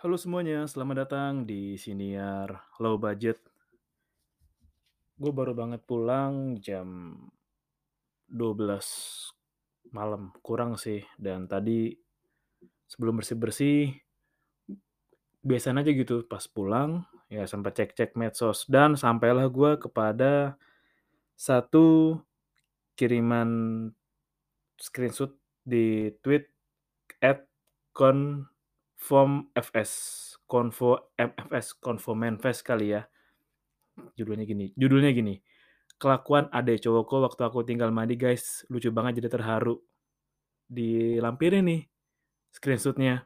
Halo semuanya, selamat datang di Siniar Low Budget. Gue baru banget pulang jam 12 malam, kurang sih. Dan tadi sebelum bersih-bersih, biasa aja gitu pas pulang, ya sempat cek-cek medsos. Dan sampailah gue kepada satu kiriman screenshot di tweet at conformfs convo mfs convo manfest kali ya. Judulnya gini judulnya gini. Kelakuan ade cowokku waktu aku tinggal mandi guys. Lucu banget jadi terharu. Dilampirin nih screenshotnya.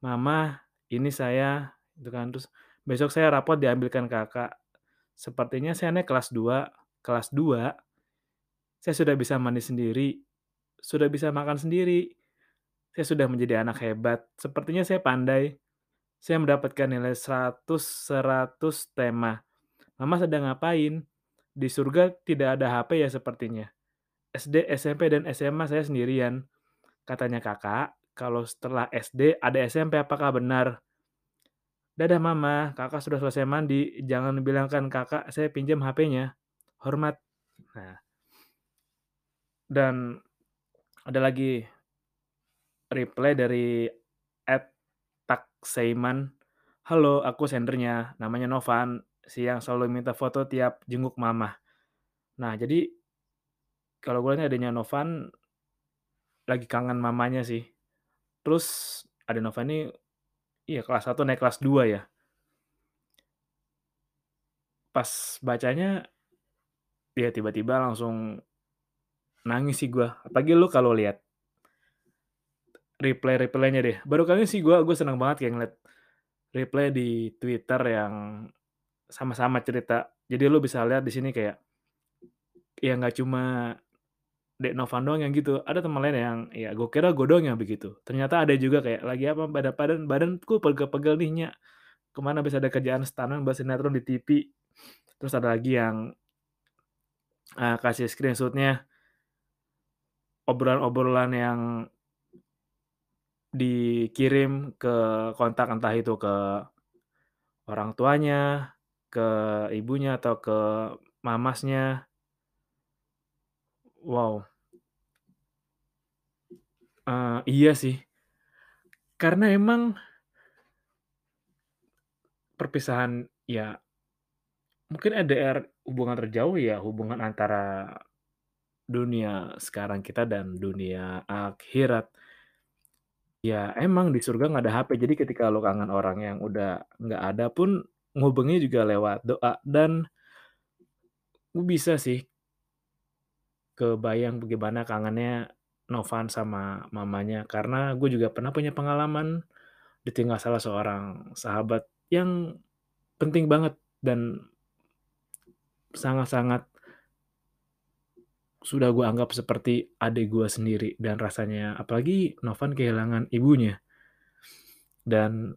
Mama ini saya itu kan. Terus besok saya rapot diambilkan kakak. Sepertinya saya naik kelas 2 kelas 2 saya sudah bisa mandi sendiri sudah bisa makan sendiri saya sudah menjadi anak hebat sepertinya saya pandai saya mendapatkan nilai 100 100 tema Mama sedang ngapain? Di surga tidak ada HP ya sepertinya. SD, SMP, dan SMA saya sendirian. Katanya kakak, kalau setelah SD ada SMP apakah benar? Dadah mama, kakak sudah selesai mandi. Jangan bilangkan kakak saya pinjam HP-nya. Hormat. Nah. Dan ada lagi reply dari Ed Takseiman. Halo, aku sendernya. Namanya Novan si yang selalu minta foto tiap jenguk mama. Nah, jadi kalau gue lihat adanya Novan lagi kangen mamanya sih. Terus ada Novan ini iya kelas 1 naik kelas 2 ya. Pas bacanya ya tiba-tiba langsung nangis sih gue. Apalagi lu kalau lihat reply-reply-nya deh. Baru kali ini sih gue gue senang banget kayak ngeliat reply di Twitter yang sama-sama cerita. Jadi lu bisa lihat di sini kayak ya nggak cuma Dek Novan doang yang gitu, ada teman lain yang ya gue kira gue doang yang begitu. Ternyata ada juga kayak lagi apa badan badan badanku pegel-pegel nih nyak. Ke mana bisa ada kerjaan stunning bahas sinetron di TV. Terus ada lagi yang uh, kasih screenshotnya obrolan-obrolan yang dikirim ke kontak entah itu ke orang tuanya, ke ibunya atau ke mamasnya. Wow. Uh, iya sih. Karena emang perpisahan ya mungkin LDR hubungan terjauh ya hubungan antara dunia sekarang kita dan dunia akhirat. Ya emang di surga nggak ada HP, jadi ketika lo kangen orang yang udah nggak ada pun ngubungnya juga lewat doa. Dan gue bisa sih kebayang bagaimana kangennya Novan sama mamanya. Karena gue juga pernah punya pengalaman ditinggal salah seorang sahabat yang penting banget dan sangat-sangat sudah gue anggap seperti adik gue sendiri dan rasanya apalagi Novan kehilangan ibunya. Dan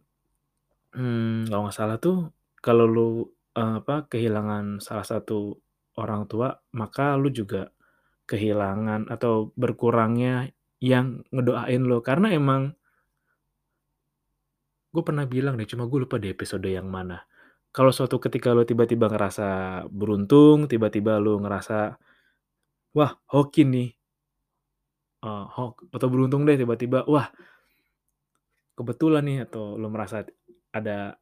hmm, kalau nggak salah tuh kalau lu uh, apa kehilangan salah satu orang tua maka lu juga kehilangan atau berkurangnya yang ngedoain lo karena emang gue pernah bilang deh cuma gue lupa di episode yang mana. Kalau suatu ketika lo tiba-tiba ngerasa beruntung tiba-tiba lo ngerasa wah hoki nih. Uh, hok atau beruntung deh tiba-tiba wah kebetulan nih atau lo merasa ada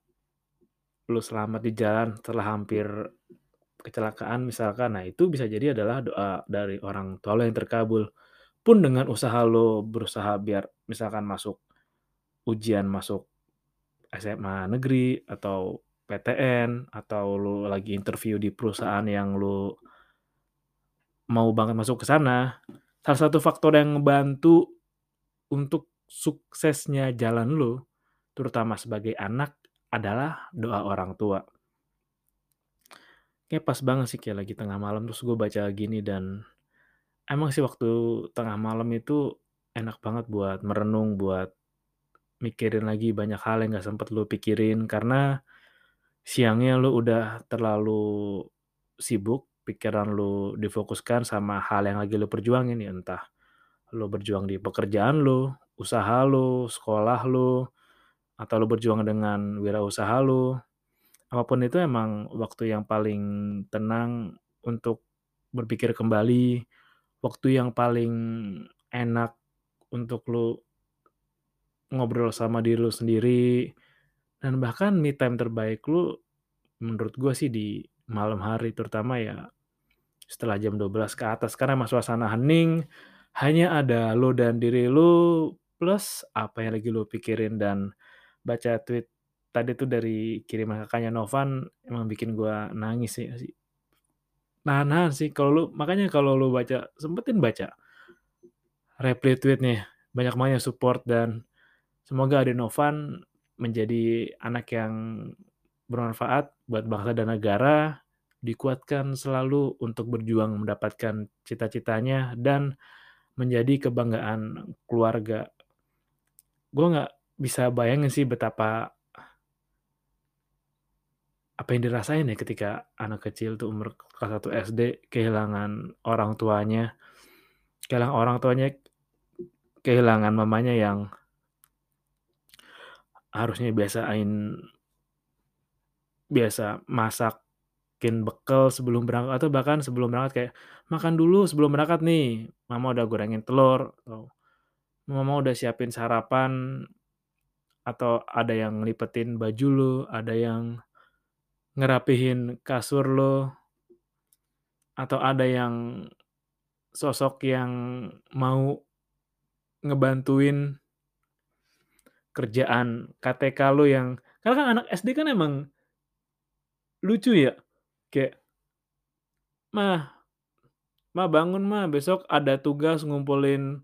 lo selamat di jalan setelah hampir kecelakaan misalkan. Nah itu bisa jadi adalah doa dari orang tua lo yang terkabul. Pun dengan usaha lo berusaha biar misalkan masuk ujian masuk SMA negeri atau PTN atau lo lagi interview di perusahaan yang lo mau banget masuk ke sana. Salah satu faktor yang ngebantu untuk suksesnya jalan lo terutama sebagai anak adalah doa orang tua. Kayak pas banget sih kayak lagi tengah malam terus gue baca gini dan emang sih waktu tengah malam itu enak banget buat merenung buat mikirin lagi banyak hal yang gak sempet lu pikirin karena siangnya lu udah terlalu sibuk pikiran lu difokuskan sama hal yang lagi lu perjuangin ya entah lu berjuang di pekerjaan lu usaha lu sekolah lu atau lu berjuang dengan wirausaha lu, apa pun itu emang waktu yang paling tenang untuk berpikir kembali, waktu yang paling enak untuk lu ngobrol sama diri lu sendiri, dan bahkan me time terbaik lu menurut gua sih di malam hari, terutama ya setelah jam 12.00 ke atas, karena emang suasana hening, hanya ada lu dan diri lu, plus apa yang lagi lu pikirin dan baca tweet tadi tuh dari kiriman Kakaknya Novan, emang bikin gua nangis sih. Nahan-nahan sih. Kalau lu makanya kalau lu baca sempetin baca reply tweet-nya, banyak banget yang support dan semoga Ade Novan menjadi anak yang bermanfaat buat bangsa dan negara, dikuatkan selalu untuk berjuang mendapatkan cita-citanya dan menjadi kebanggaan keluarga. Gua nggak bisa bayangin sih betapa apa yang dirasain ya ketika anak kecil tuh umur kelas 1 SD kehilangan orang tuanya, kehilangan orang tuanya, kehilangan mamanya yang harusnya biasain biasa masakin bekal sebelum berangkat atau bahkan sebelum berangkat kayak, "Makan dulu sebelum berangkat nih, mama udah gorengin telur," atau, "Mama udah siapin sarapan," atau ada yang ngelipetin baju lu, ada yang ngerapihin kasur lu, atau ada yang sosok yang mau ngebantuin kerjaan KTK lu yang karena kan anak SD kan emang lucu ya, kayak, "Mah, mah bangun mah, besok ada tugas ngumpulin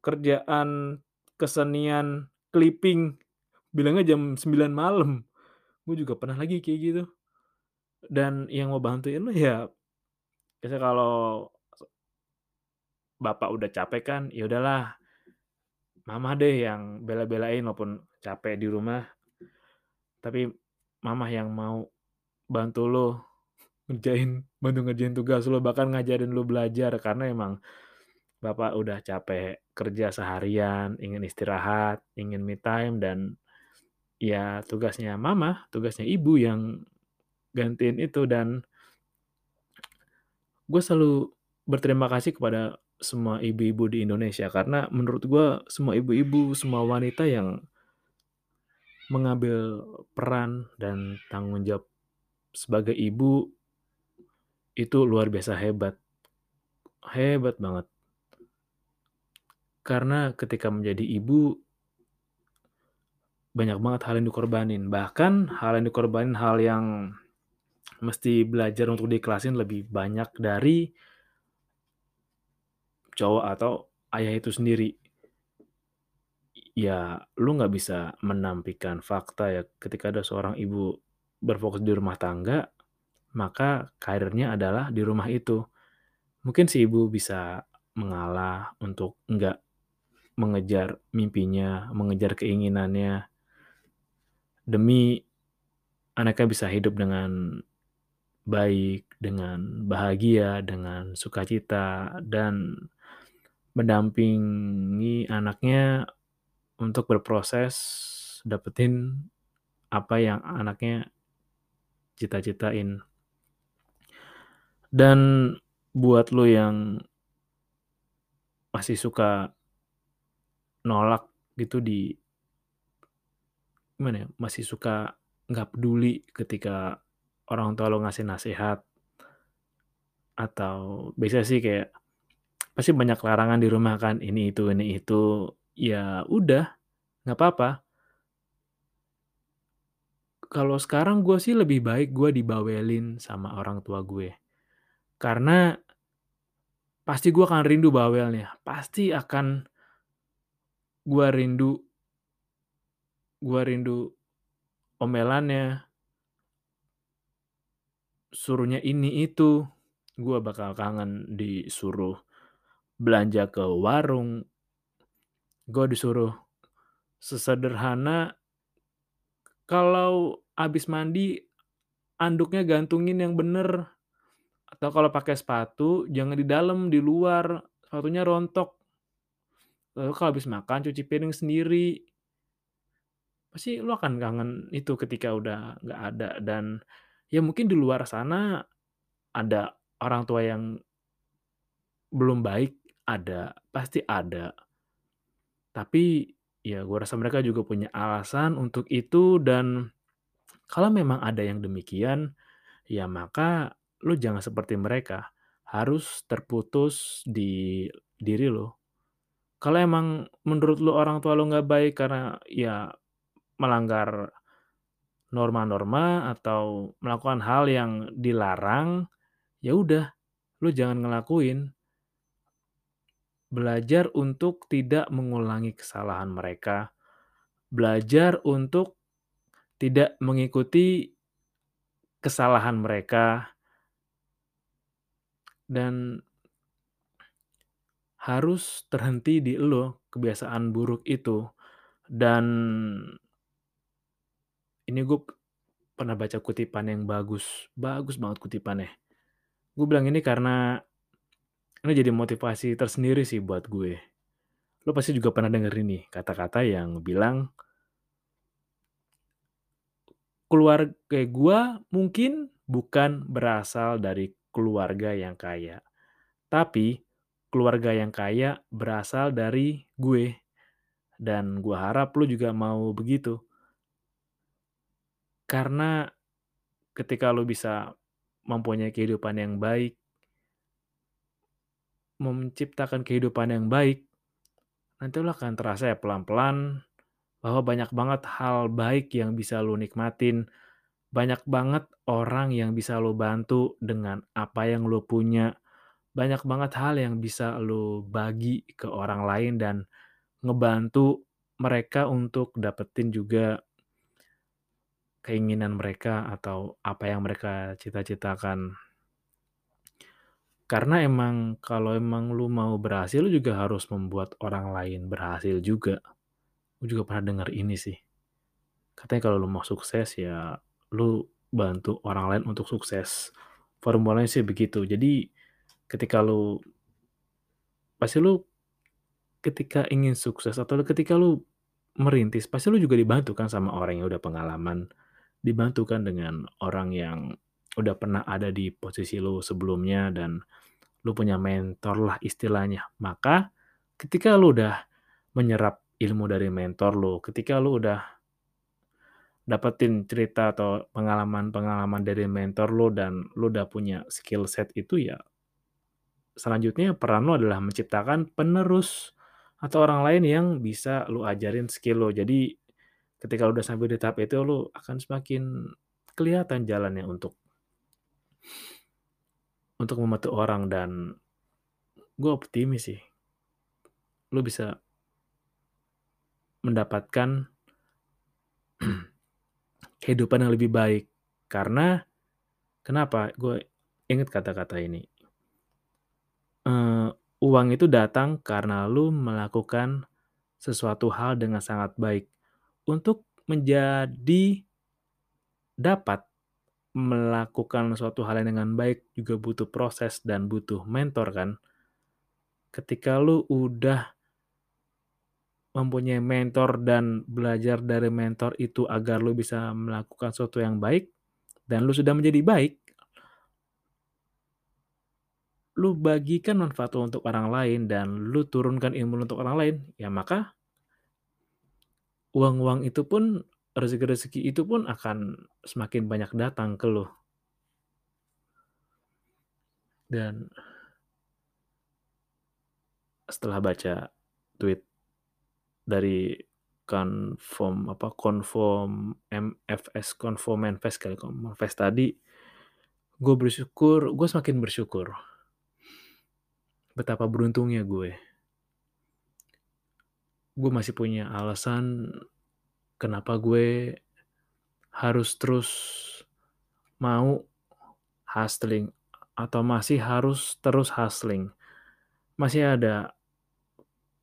kerjaan kesenian clipping," bilangnya jam 9.00 malam. Gua juga pernah lagi kayak gitu. Dan yang mau bantuin lu ya biasanya kalau bapak udah capek kan, ya udahlah mama deh yang bela-belain walaupun capek di rumah. Tapi mama yang mau bantu lu ngerjain bantu ngerjain tugas lu, bahkan ngajarin lu belajar karena emang bapak udah capek kerja seharian, ingin istirahat, ingin me time dan ya tugasnya mama, tugasnya ibu yang gantiin itu dan gua selalu berterima kasih kepada semua ibu-ibu di Indonesia karena menurut gua semua ibu-ibu, semua wanita yang mengambil peran dan tanggung jawab sebagai ibu itu luar biasa hebat. Hebat banget. Karena ketika menjadi ibu banyak banget hal yang dikorbanin, bahkan hal yang dikorbanin hal yang mesti belajar untuk diikhlasin lebih banyak dari cowok atau ayah itu sendiri. Ya, lu nggak bisa menampikkan fakta ya, ketika ada seorang ibu berfokus di rumah tangga, maka karirnya adalah di rumah itu. Mungkin si ibu bisa mengalah untuk nggak mengejar mimpinya, mengejar keinginannya demi anaknya bisa hidup dengan baik, dengan bahagia, dengan sukacita, dan mendampingi anaknya untuk berproses dapetin apa yang anaknya cita-citain. Dan buat lu yang masih suka nolak gitu di gimana ya, masih suka nggak peduli ketika orang tua lu ngasih nasehat atau biasanya sih kayak pasti banyak larangan di rumah kan, ini itu ini itu, ya udah, nggak papa. Kalau sekarang gua sih lebih baik gua dibawelin sama orang tua gue. Karena pasti gua akan rindu bawelnya, pasti akan gua rindu gua rindu omelannya. Suruhnya ini itu, gua bakal kangen disuruh belanja ke warung. Gua disuruh sesederhana kalau habis mandi anduknya gantungin yang bener, atau kalau pakai sepatu jangan di dalam, di luar, sepatunya rontok. Lalu kalau habis makan cuci piring sendiri. Pasti lu akan kangen itu ketika udah nggak ada dan ya mungkin di luar sana ada orang tua yang belum baik, ada, pasti ada. Tapi ya gue rasa mereka juga punya alasan untuk itu dan kalau memang ada yang demikian, ya maka lu jangan seperti mereka, harus terputus di diri lu. Kalau emang menurut lu orang tua lu nggak baik karena ya melanggar norma-norma atau melakukan hal yang dilarang, ya udah lu jangan ngelakuin. Belajar untuk tidak mengulangi kesalahan mereka, belajar untuk tidak mengikuti kesalahan mereka dan harus terhenti di elu kebiasaan buruk itu. Dan ini gue pernah baca kutipan yang bagus, bagus banget kutipannya. Gue bilang ini karena ini jadi motivasi tersendiri sih buat gue. Lo pasti juga pernah denger ini kata-kata yang bilang keluarga gue mungkin bukan berasal dari keluarga yang kaya, tapi keluarga yang kaya berasal dari gue. Dan gue harap lo juga mau begitu. Karena ketika lo bisa mempunyai kehidupan yang baik, menciptakan kehidupan yang baik, nanti lo akan terasa ya pelan-pelan bahwa banyak banget hal baik yang bisa lo nikmatin, banyak banget orang yang bisa lo bantu dengan apa yang lo punya, banyak banget hal yang bisa lo bagi ke orang lain dan ngebantu mereka untuk dapetin juga keinginan mereka atau apa yang mereka cita-citakan. Karena emang kalau emang lu mau berhasil, lu juga harus membuat orang lain berhasil juga. Gue juga pernah dengar ini sih. Katanya kalau lu mau sukses ya lu bantu orang lain untuk sukses. Formulanya sih begitu. Jadi ketika lu pasti lu ketika ingin sukses atau ketika lu merintis, pasti lu juga dibantu kan sama orang yang udah pengalaman. Dibantu kan dengan orang yang udah pernah ada di posisi lu sebelumnya dan lu punya mentor lah istilahnya. Maka ketika lu udah menyerap ilmu dari mentor lu, ketika lu udah dapetin cerita atau pengalaman-pengalaman dari mentor lu dan lu udah punya skill set itu ya selanjutnya peran lu adalah menciptakan penerus atau orang lain yang bisa lu ajarin skill lu. Jadi ketika lu udah sampai di tahap itu lu akan semakin kelihatan jalannya untuk untuk membantu orang dan gue optimis sih. Lu bisa mendapatkan kehidupan yang lebih baik. Karena kenapa? Gue inget kata-kata ini. Uh, uang itu datang karena lu melakukan sesuatu hal dengan sangat baik. Untuk menjadi dapat melakukan suatu hal yang dengan baik juga butuh proses dan butuh mentor kan. Ketika lu udah mempunyai mentor dan belajar dari mentor itu agar lu bisa melakukan sesuatu yang baik dan lu sudah menjadi baik, lu bagikan manfaat lu untuk orang lain dan lu turunkan ilmu lu untuk orang lain, ya maka uang-uang itu pun rezeki-rezeki itu pun akan semakin banyak datang ke lu. Dan setelah baca tweet dari Conform apa Conform MFS Conform Manifest kali Manifest tadi gue bersyukur gue semakin bersyukur betapa beruntungnya gue gue masih punya alasan kenapa gue harus terus mau hustling atau masih harus terus hustling. Masih ada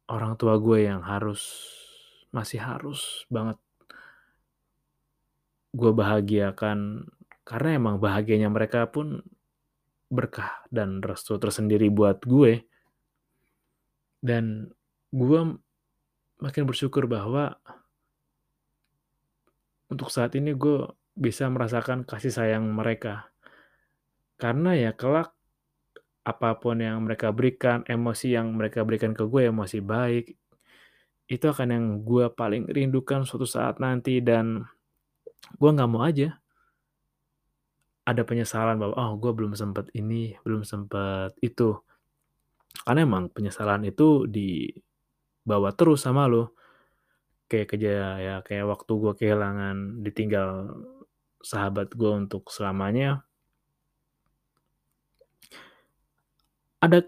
orang tua gue yang harus masih harus banget gue bahagiakan karena emang bahagianya mereka pun berkah dan restu tersendiri buat gue. Dan gue makin bersyukur bahwa untuk saat ini gue bisa merasakan kasih sayang mereka. Karena ya kelak apa pun yang mereka berikan, emosi yang mereka berikan ke gue, emosi baik, itu akan yang gue paling rindukan suatu saat nanti dan gue nggak mau aja ada penyesalan bahwa oh gue belum sempet ini, belum sempet itu. Karena emang penyesalan itu dibawa terus sama lo. Kayak kerja ya kayak waktu gue kehilangan ditinggal sahabat gue untuk selamanya. Ada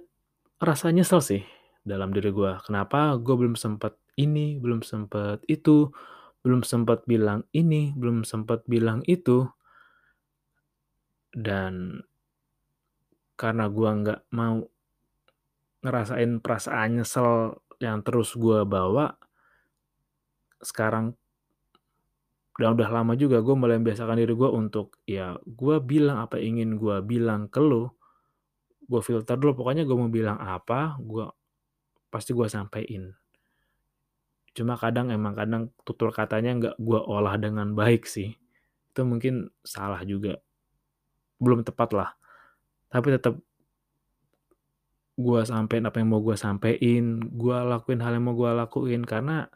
rasa nyesel sih dalam diri gue. Kenapa gue belum sempet ini, belum sempet itu, belum sempat bilang ini, belum sempat bilang itu. Dan karena gue nggak mau ngerasain perasaan nyesel yang terus gue bawa, sekarang dan udah lama juga gue mulai membiasakan diri gue untuk ya gue bilang apa ingin gue bilang ke lo, gue filter dulu pokoknya gue mau bilang apa, gue pasti gue sampein. Cuma kadang emang kadang tutur katanya nggak gue olah dengan baik sih. Itu mungkin salah juga. Belum tepat lah. Tapi tetap gue sampein apa yang mau gue sampein, gue lakuin hal yang mau gue lakuin karena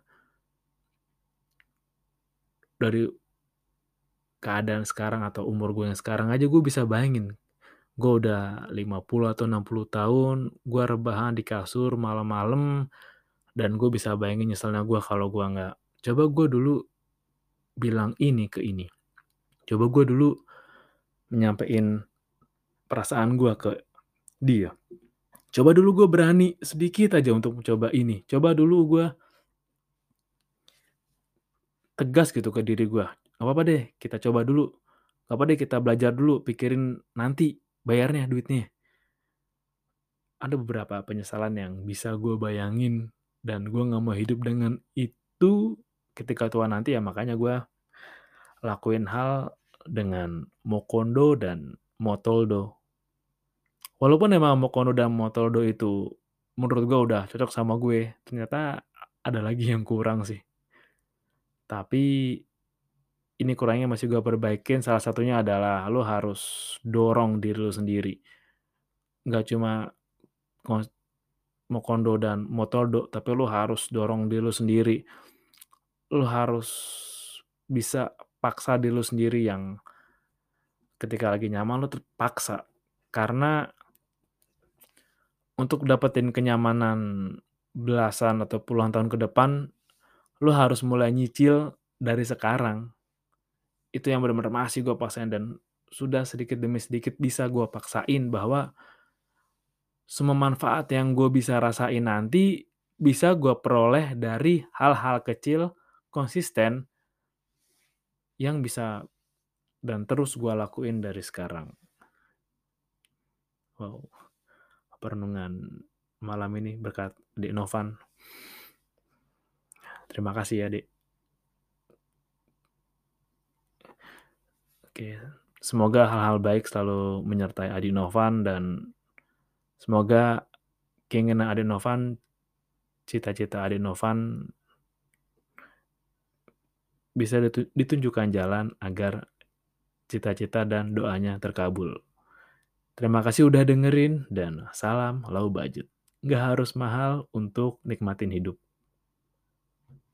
dari keadaan sekarang atau umur gue yang sekarang aja gue bisa bayangin. Gue udah 50 atau 60 tahun gue rebahan di kasur malam-malam dan gue bisa bayangin nyeselnya gue kalau gue nggak. Coba gue dulu bilang ini ke ini. Coba gue dulu menyampaikan perasaan gue ke dia. Coba dulu gue berani sedikit aja untuk mencoba ini. Coba dulu gue tegas gitu ke diri gue apa apa deh kita coba dulu. Apa deh kita belajar dulu pikirin nanti bayarnya duitnya. Ada beberapa penyesalan yang bisa gue bayangin dan gue nggak mau hidup dengan itu ketika tua nanti ya makanya gue lakuin hal dengan Mokondo dan Motoldo. Walaupun emang Mokondo dan Motoldo itu menurut gue udah cocok sama gue ternyata ada lagi yang kurang sih tapi ini kurangnya masih gue perbaikin. Salah satunya adalah lo harus dorong diri lo sendiri. Nggak cuma Mokondo dan Motoldo, tapi lo harus dorong diri lo sendiri. Lo harus bisa paksa diri lo sendiri yang ketika lagi nyaman lo terpaksa. Karena untuk dapetin kenyamanan belasan atau puluhan tahun ke depan, lo harus mulai nyicil dari sekarang. Itu yang benar-benar masih gue paksain dan sudah sedikit demi sedikit bisa gue paksain bahwa semua manfaat yang gue bisa rasain nanti bisa gue peroleh dari hal-hal kecil konsisten yang bisa dan terus gue lakuin dari sekarang. Wow, perenungan malam ini berkat di Novan. Terima kasih ya, Dik. Oke, semoga hal-hal baik selalu menyertai Adi Novan dan semoga keinginan Adi Novan, cita-cita Adi Novan bisa ditunjukkan jalan agar cita-cita dan doanya terkabul. Terima kasih udah dengerin dan salam low budget. Gak harus mahal untuk nikmatin hidup.